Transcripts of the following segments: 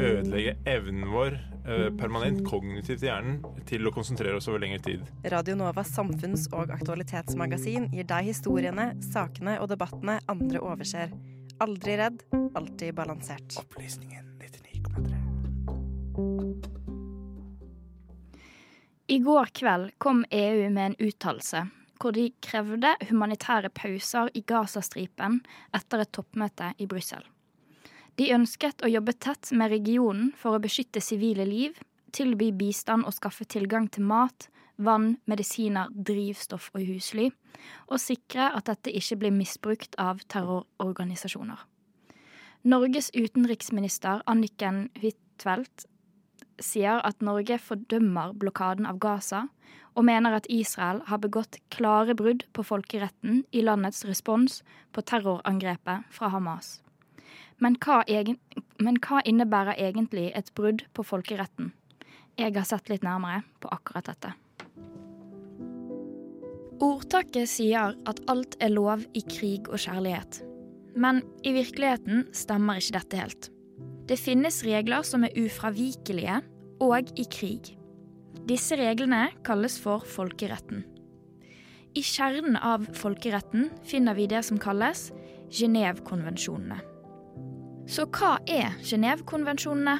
ødelegge evnen vår eh, permanent kognitivt i hjernen til å konsentrere oss over lengre tid. Radio Novas samfunns- og aktualitetsmagasin gir deg historiene, sakene og debattene andre overser. Aldri redd, alltid balansert. Opplysningen 99,3. I går kveld kom EU med en uttalelse hvor de krevde humanitære pauser i Gazastripen etter et toppmøte i Brussel. De ønsket å jobbe tett med regionen for å beskytte sivile liv, tilby bistand og skaffe tilgang til mat, vann, medisiner, drivstoff og husly, og sikre at dette ikke blir misbrukt av terrororganisasjoner. Norges utenriksminister Anniken Huitfeldt sier at Norge fordømmer blokaden av Gaza, og mener at Israel har begått klare brudd på folkeretten i landets respons på terrorangrepet fra Hamas. Men hva, egen, men hva innebærer egentlig et brudd på folkeretten? Jeg har sett litt nærmere på akkurat dette. Ordtaket sier at alt er lov i krig og kjærlighet. Men i virkeligheten stemmer ikke dette helt. Det finnes regler som er ufravikelige, og i krig. Disse reglene kalles for folkeretten. I kjernen av folkeretten finner vi det som kalles Genévekonvensjonene. Så hva er Genévekonvensjonene?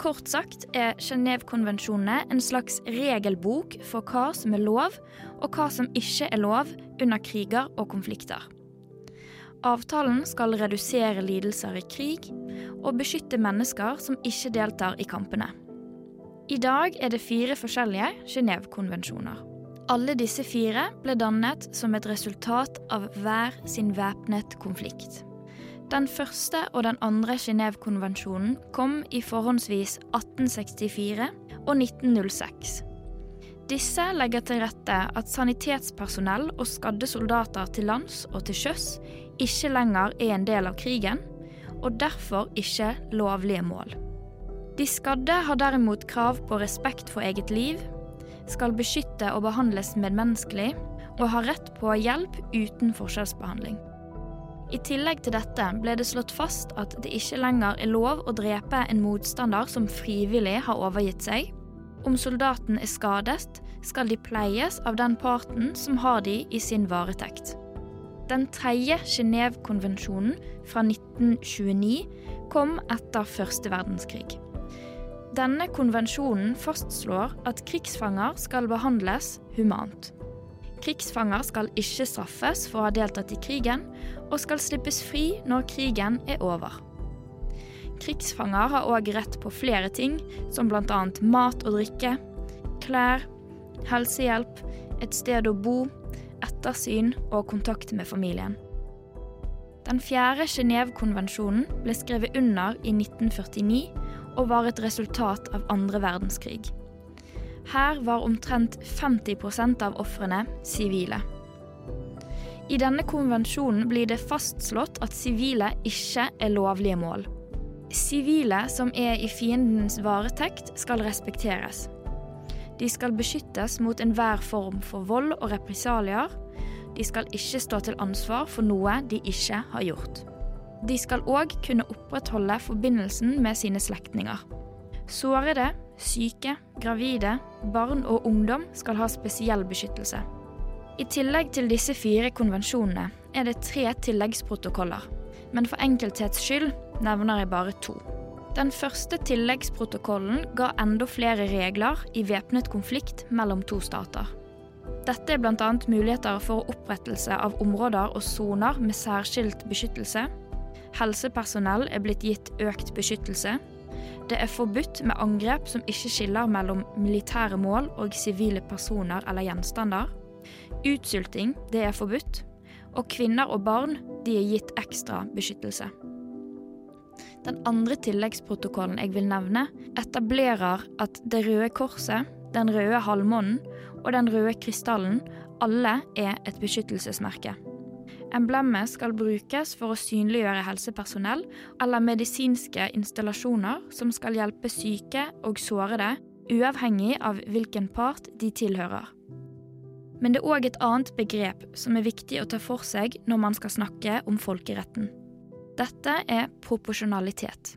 Kort sagt er Genévekonvensjonene en slags regelbok for hva som er lov, og hva som ikke er lov under kriger og konflikter. Avtalen skal redusere lidelser i krig og beskytte mennesker som ikke deltar i kampene. I dag er det fire forskjellige Genévekonvensjoner. Alle disse fire ble dannet som et resultat av hver sin væpnet konflikt. Den første og den andre Genévekonvensjonen kom i forhåndsvis 1864 og 1906. Disse legger til rette at sanitetspersonell og skadde soldater til lands og til sjøs ikke lenger er en del av krigen, og derfor ikke lovlige mål. De skadde har derimot krav på respekt for eget liv, skal beskytte og behandles medmenneskelig, og har rett på hjelp uten forskjellsbehandling. I tillegg til dette ble det slått fast at det ikke lenger er lov å drepe en motstander som frivillig har overgitt seg. Om soldaten er skadet, skal de pleies av den parten som har de i sin varetekt. Den tredje Genévekonvensjonen fra 1929 kom etter første verdenskrig. Denne konvensjonen fastslår at krigsfanger skal behandles humant. Krigsfanger skal ikke straffes for å ha deltatt i krigen, og skal slippes fri når krigen er over. Krigsfanger har òg rett på flere ting, som bl.a. mat og drikke, klær, helsehjelp, et sted å bo, ettersyn og kontakt med familien. Den fjerde Genévekonvensjonen ble skrevet under i 1949 og var et resultat av andre verdenskrig. Her var omtrent 50% av ofrene sivile. I denne konvensjonen blir det fastslått at sivile ikke er lovlige mål. Sivile som er i fiendens varetekt, skal respekteres. De skal beskyttes mot enhver form for vold og represalier. De skal ikke stå til ansvar for noe de ikke har gjort. De skal òg kunne opprettholde forbindelsen med sine slektninger. Sårede, syke, gravide, barn og ungdom skal ha spesiell beskyttelse. I tillegg til disse fire konvensjonene er det tre tilleggsprotokoller, men for enkelthets skyld nevner jeg bare to. Den første tilleggsprotokollen ga enda flere regler i væpnet konflikt mellom to stater. Dette er bl.a. muligheter for opprettelse av områder og soner med særskilt beskyttelse. Helsepersonell er blitt gitt økt beskyttelse. Det er forbudt med angrep som ikke skiller mellom militære mål og sivile personer eller gjenstander. Utsulting det er forbudt. Og kvinner og barn de er gitt ekstra beskyttelse. Den andre tilleggsprotokollen jeg vil nevne, etablerer at Det røde korset, den røde halvmånen og den røde krystallen alle er et beskyttelsesmerke. Emblemet skal brukes for å synliggjøre helsepersonell eller medisinske installasjoner som skal hjelpe syke og sårede, uavhengig av hvilken part de tilhører. Men det er òg et annet begrep som er viktig å ta for seg når man skal snakke om folkeretten. Dette er proporsjonalitet.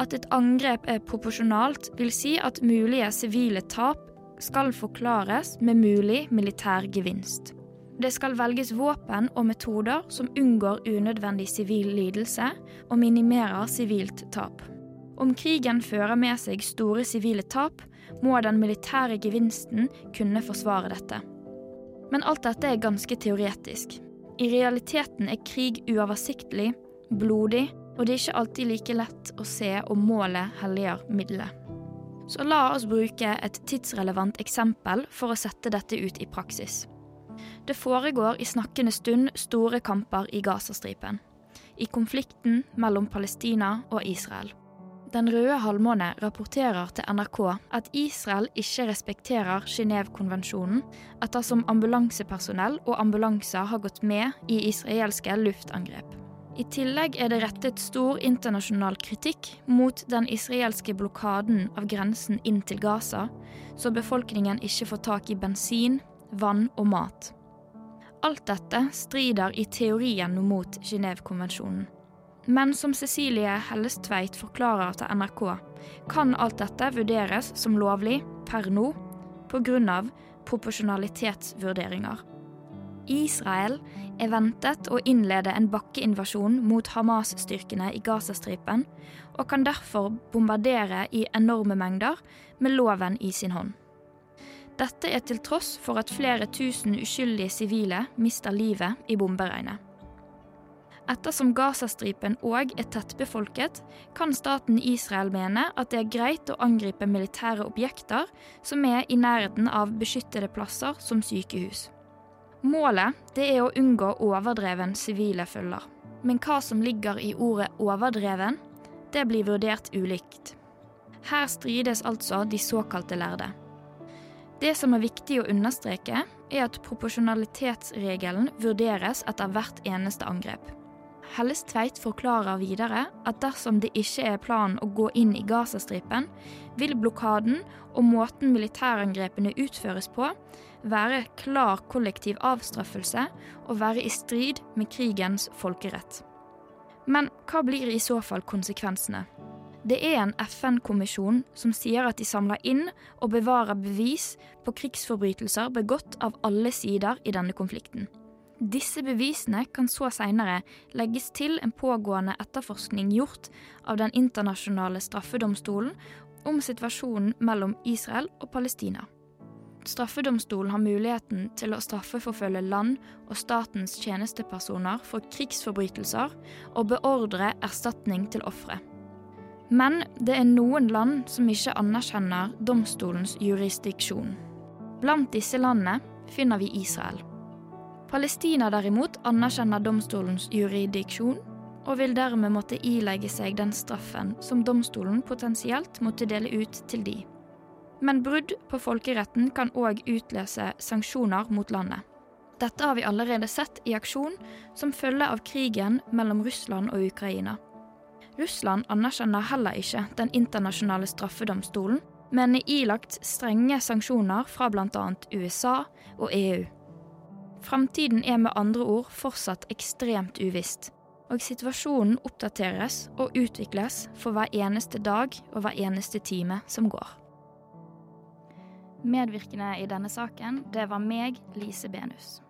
At et angrep er proporsjonalt, vil si at mulige sivile tap skal forklares med mulig militær gevinst. Det skal velges våpen og metoder som unngår unødvendig sivil lidelse og minimerer sivilt tap. Om krigen fører med seg store sivile tap, må den militære gevinsten kunne forsvare dette. Men alt dette er ganske teoretisk. I realiteten er krig uoversiktlig, blodig, og det er ikke alltid like lett å se om målet helliger middelet. Så la oss bruke et tidsrelevant eksempel for å sette dette ut i praksis. Det foregår i snakkende stund store kamper i Gazastripen. I konflikten mellom Palestina og Israel. Den røde halvmåne rapporterer til NRK at Israel ikke respekterer Genévekonvensjonen ettersom ambulansepersonell og ambulanser har gått med i israelske luftangrep. I tillegg er det rettet stor internasjonal kritikk mot den israelske blokaden av grensen inn til Gaza, så befolkningen ikke får tak i bensin, vann og mat. Alt dette strider i teorien mot Genévekonvensjonen. Men som Cecilie Hellestveit forklarer til NRK, kan alt dette vurderes som lovlig per nå pga. proporsjonalitetsvurderinger. Israel er ventet å innlede en bakkeinvasjon mot Hamas-styrkene i Gazastripen, og kan derfor bombardere i enorme mengder med loven i sin hånd. Dette er til tross for at flere tusen uskyldige sivile mister livet i bomberegnet. Ettersom Gazastripen òg er tettbefolket, kan staten Israel mene at det er greit å angripe militære objekter som er i nærheten av beskyttede plasser som sykehus. Målet er å unngå overdreven sivile følger. Men hva som ligger i ordet 'overdreven', det blir vurdert ulikt. Her strides altså de såkalte lærde. Det som er viktig å understreke, er at proporsjonalitetsregelen vurderes etter hvert eneste angrep. Helles Tveit forklarer videre at dersom det ikke er planen å gå inn i Gazastripen, vil blokaden og måten militærangrepene utføres på, være klar kollektiv avstraffelse og være i strid med krigens folkerett. Men hva blir i så fall konsekvensene? Det er en FN-kommisjon som sier at de samler inn og bevarer bevis på krigsforbrytelser begått av alle sider i denne konflikten. Disse bevisene kan så seinere legges til en pågående etterforskning gjort av Den internasjonale straffedomstolen om situasjonen mellom Israel og Palestina. Straffedomstolen har muligheten til å straffeforfølge land og statens tjenestepersoner for krigsforbrytelser og beordre erstatning til ofre. Men det er noen land som ikke anerkjenner domstolens jurisdiksjon. Blant disse landene finner vi Israel. Palestina derimot anerkjenner domstolens juridiksjon og vil dermed måtte ilegge seg den straffen som domstolen potensielt måtte dele ut til de. Men brudd på folkeretten kan òg utløse sanksjoner mot landet. Dette har vi allerede sett i aksjon som følge av krigen mellom Russland og Ukraina. Russland anerkjenner heller ikke Den internasjonale straffedomstolen, men er ilagt strenge sanksjoner fra bl.a. USA og EU. Fremtiden er med andre ord fortsatt ekstremt uvisst, og situasjonen oppdateres og utvikles for hver eneste dag og hver eneste time som går. Medvirkende i denne saken, det var meg, Lise Benus.